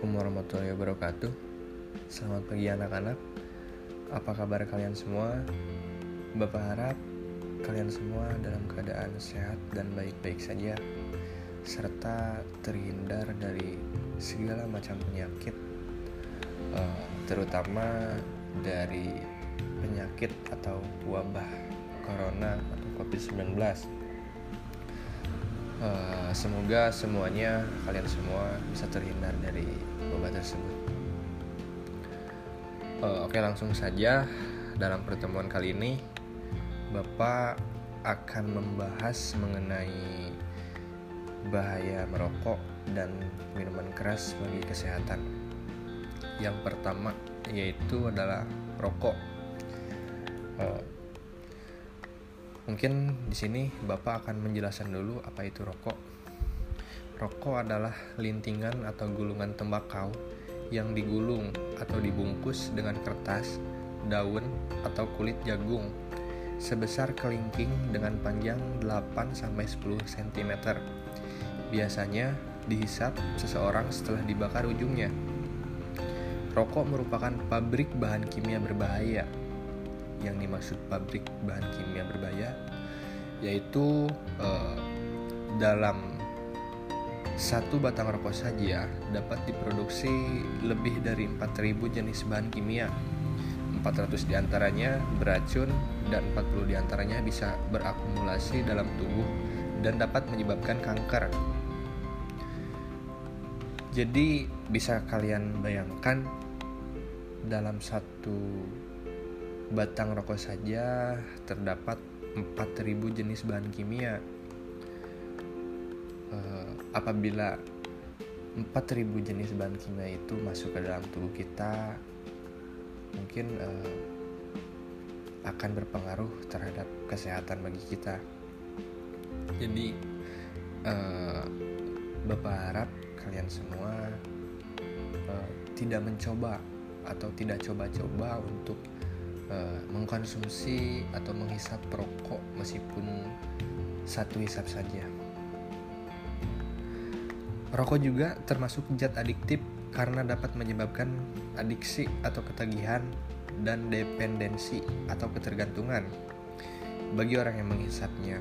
Assalamualaikum warahmatullahi wabarakatuh. Selamat pagi anak-anak. Apa kabar kalian semua? Bapak harap kalian semua dalam keadaan sehat dan baik-baik saja Serta terhindar dari segala macam penyakit uh, Terutama dari penyakit atau wabah corona atau covid-19 Uh, semoga semuanya kalian semua bisa terhindar dari wabah tersebut. Uh, oke langsung saja dalam pertemuan kali ini Bapak akan membahas mengenai bahaya merokok dan minuman keras bagi kesehatan. Yang pertama yaitu adalah rokok. Mungkin di sini Bapak akan menjelaskan dulu apa itu rokok. Rokok adalah lintingan atau gulungan tembakau yang digulung atau dibungkus dengan kertas, daun, atau kulit jagung sebesar kelingking dengan panjang 8-10 cm. Biasanya dihisap seseorang setelah dibakar ujungnya. Rokok merupakan pabrik bahan kimia berbahaya yang dimaksud pabrik bahan kimia berbahaya yaitu eh, dalam satu batang rokok saja dapat diproduksi lebih dari 4000 jenis bahan kimia. 400 di antaranya beracun dan 40 di antaranya bisa berakumulasi dalam tubuh dan dapat menyebabkan kanker. Jadi bisa kalian bayangkan dalam satu batang rokok saja terdapat 4000 jenis bahan kimia. Uh, apabila 4000 jenis bahan kimia itu masuk ke dalam tubuh kita, mungkin uh, akan berpengaruh terhadap kesehatan bagi kita. Jadi, uh, Bapak harap kalian semua uh, tidak mencoba atau tidak coba-coba untuk uh, mengkonsumsi atau menghisap rokok meskipun satu hisap saja. Rokok juga termasuk zat adiktif karena dapat menyebabkan adiksi atau ketagihan dan dependensi atau ketergantungan bagi orang yang menghisapnya.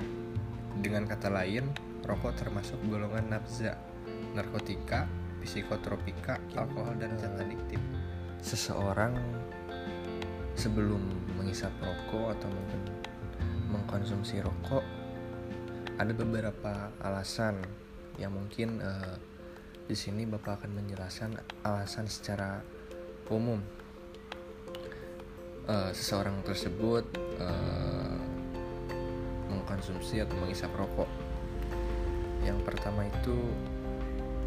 Dengan kata lain, rokok termasuk golongan nafza, narkotika, psikotropika, alkohol, dan zat adiktif. Seseorang sebelum menghisap rokok atau mungkin mengkonsumsi rokok ada beberapa alasan yang mungkin uh, di sini Bapak akan menjelaskan alasan secara umum uh, seseorang tersebut uh, mengkonsumsi atau menghisap rokok. Yang pertama itu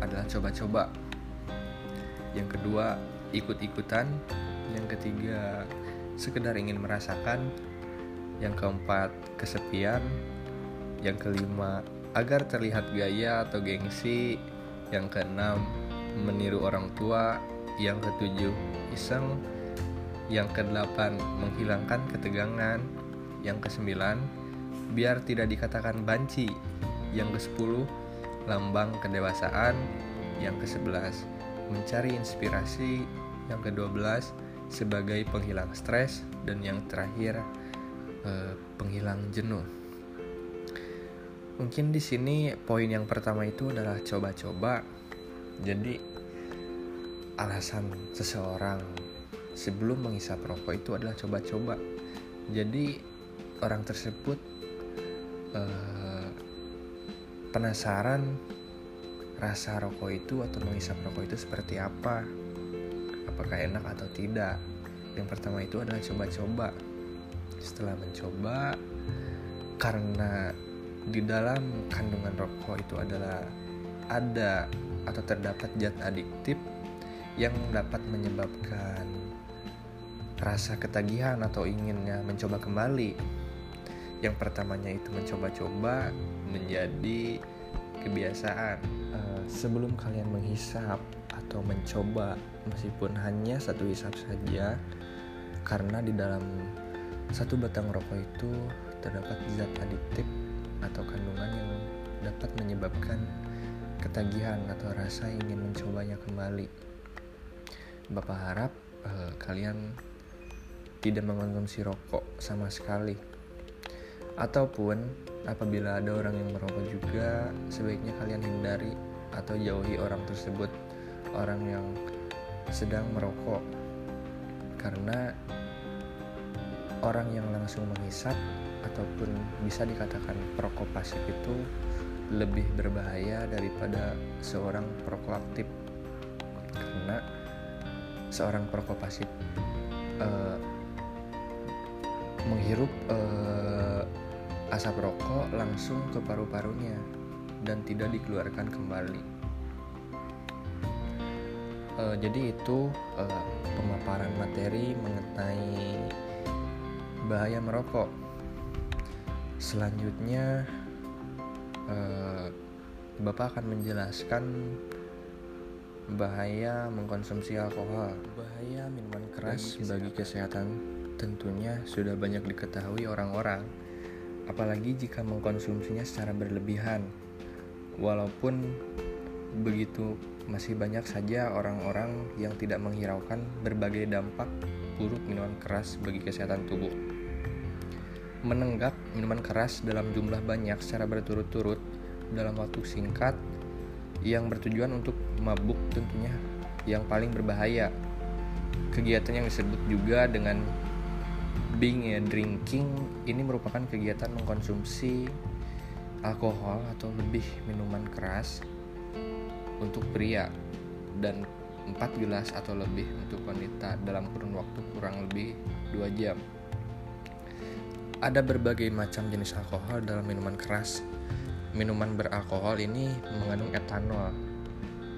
adalah coba-coba. Yang kedua ikut-ikutan. Yang ketiga sekedar ingin merasakan. Yang keempat, kesepian. Yang kelima, agar terlihat gaya atau gengsi. Yang keenam, meniru orang tua. Yang ketujuh, iseng. Yang kedelapan, menghilangkan ketegangan. Yang kesembilan, biar tidak dikatakan banci. Yang kesepuluh, lambang kedewasaan. Yang kesebelas, mencari inspirasi. Yang kedua belas, sebagai penghilang stres dan yang terakhir eh, penghilang jenuh. Mungkin di sini poin yang pertama itu adalah coba-coba. Jadi alasan seseorang sebelum menghisap rokok itu adalah coba-coba. Jadi orang tersebut eh, penasaran rasa rokok itu atau menghisap rokok itu seperti apa apakah enak atau tidak yang pertama itu adalah coba-coba setelah mencoba karena di dalam kandungan rokok itu adalah ada atau terdapat zat adiktif yang dapat menyebabkan rasa ketagihan atau inginnya mencoba kembali. Yang pertamanya itu mencoba-coba menjadi kebiasaan. Uh, sebelum kalian menghisap atau mencoba meskipun hanya satu hisap saja karena di dalam satu batang rokok itu terdapat zat adiktif atau kandungan yang dapat menyebabkan ketagihan atau rasa ingin mencobanya kembali. Bapak harap uh, kalian tidak mengonsumsi rokok sama sekali. Ataupun apabila ada orang yang merokok juga, sebaiknya kalian hindari atau jauhi orang tersebut, orang yang sedang merokok. Karena orang yang langsung menghisap ataupun bisa dikatakan perokok pasif itu lebih berbahaya daripada seorang perokok aktif karena seorang perokok pasif uh, menghirup uh, asap rokok langsung ke paru-parunya dan tidak dikeluarkan kembali. Uh, jadi itu uh, pemaparan materi mengenai bahaya merokok. Selanjutnya, uh, Bapak akan menjelaskan bahaya mengkonsumsi alkohol. Bahaya minuman keras bagi kesehatan tentunya sudah banyak diketahui orang-orang, apalagi jika mengkonsumsinya secara berlebihan. Walaupun begitu, masih banyak saja orang-orang yang tidak menghiraukan berbagai dampak buruk minuman keras bagi kesehatan tubuh. Menenggak minuman keras dalam jumlah banyak secara berturut-turut dalam waktu singkat yang bertujuan untuk mabuk tentunya yang paling berbahaya. Kegiatan yang disebut juga dengan being drinking ini merupakan kegiatan mengkonsumsi alkohol atau lebih minuman keras untuk pria dan 4 gelas atau lebih untuk wanita dalam kurun waktu kurang lebih 2 jam. Ada berbagai macam jenis alkohol dalam minuman keras. Minuman beralkohol ini mengandung etanol.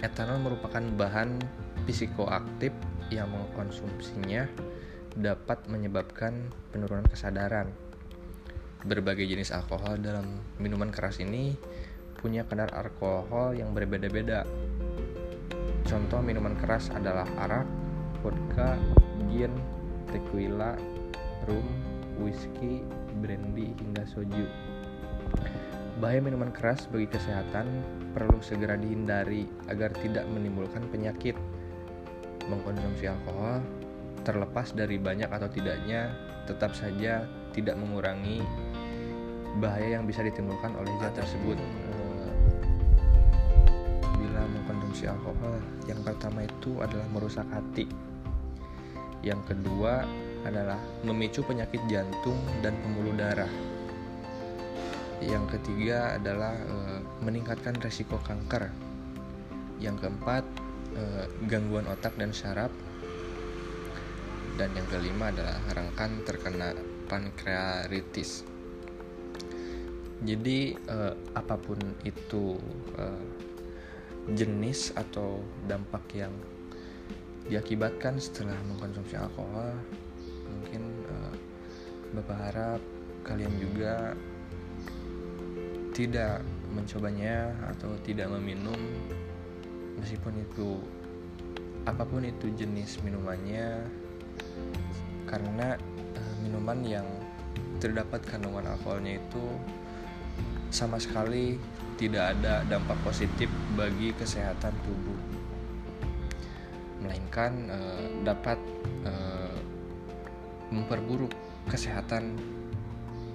Etanol merupakan bahan psikoaktif yang mengkonsumsinya dapat menyebabkan penurunan kesadaran. Berbagai jenis alkohol dalam minuman keras ini punya kadar alkohol yang berbeda-beda. Contoh minuman keras adalah arak, vodka, gin, tequila, rum, whisky, brandy, hingga soju. Bahaya minuman keras bagi kesehatan perlu segera dihindari agar tidak menimbulkan penyakit. Mengkonsumsi alkohol, terlepas dari banyak atau tidaknya, tetap saja tidak mengurangi bahaya yang bisa ditimbulkan oleh zat tersebut. Mengkonsumsi alkohol, yang pertama itu adalah merusak hati. Yang kedua adalah memicu penyakit jantung dan pembuluh darah. Yang ketiga adalah e, meningkatkan resiko kanker. Yang keempat, e, gangguan otak dan syaraf. Dan yang kelima adalah rangkan terkena pankreatitis. Jadi e, apa pun itu e, jenis atau dampak yang diakibatkan setelah mengkonsumsi alkohol mungkin uh, bapak harap kalian juga tidak mencobanya atau tidak meminum meskipun itu apa pun itu jenis minumannya karena uh, minuman yang terdapat kandungan alkoholnya itu sama sekali tidak ada dampak positif bagi kesehatan tubuh melainkan uh, dapat uh, memperburuk kesehatan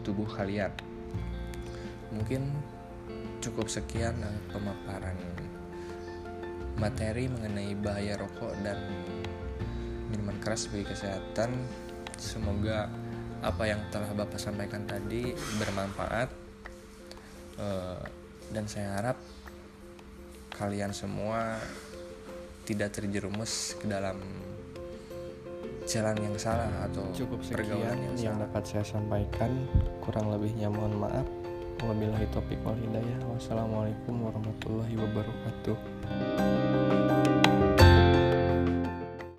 tubuh kalian. Mungkin cukup sekian uh, pemaparan materi mengenai bahaya rokok dan minuman keras bagi kesehatan. Semoga apa yang telah Bapak sampaikan tadi bermanfaat uh, dan saya harap kalian semua tidak terjerumus ke dalam jalan yang salah atau cukup pergaulan yang, yang salah. dapat saya sampaikan. Kurang lebihnya mohon maaf. Wabillahi topik wal hidayah. Wassalamualaikum warahmatullahi wabarakatuh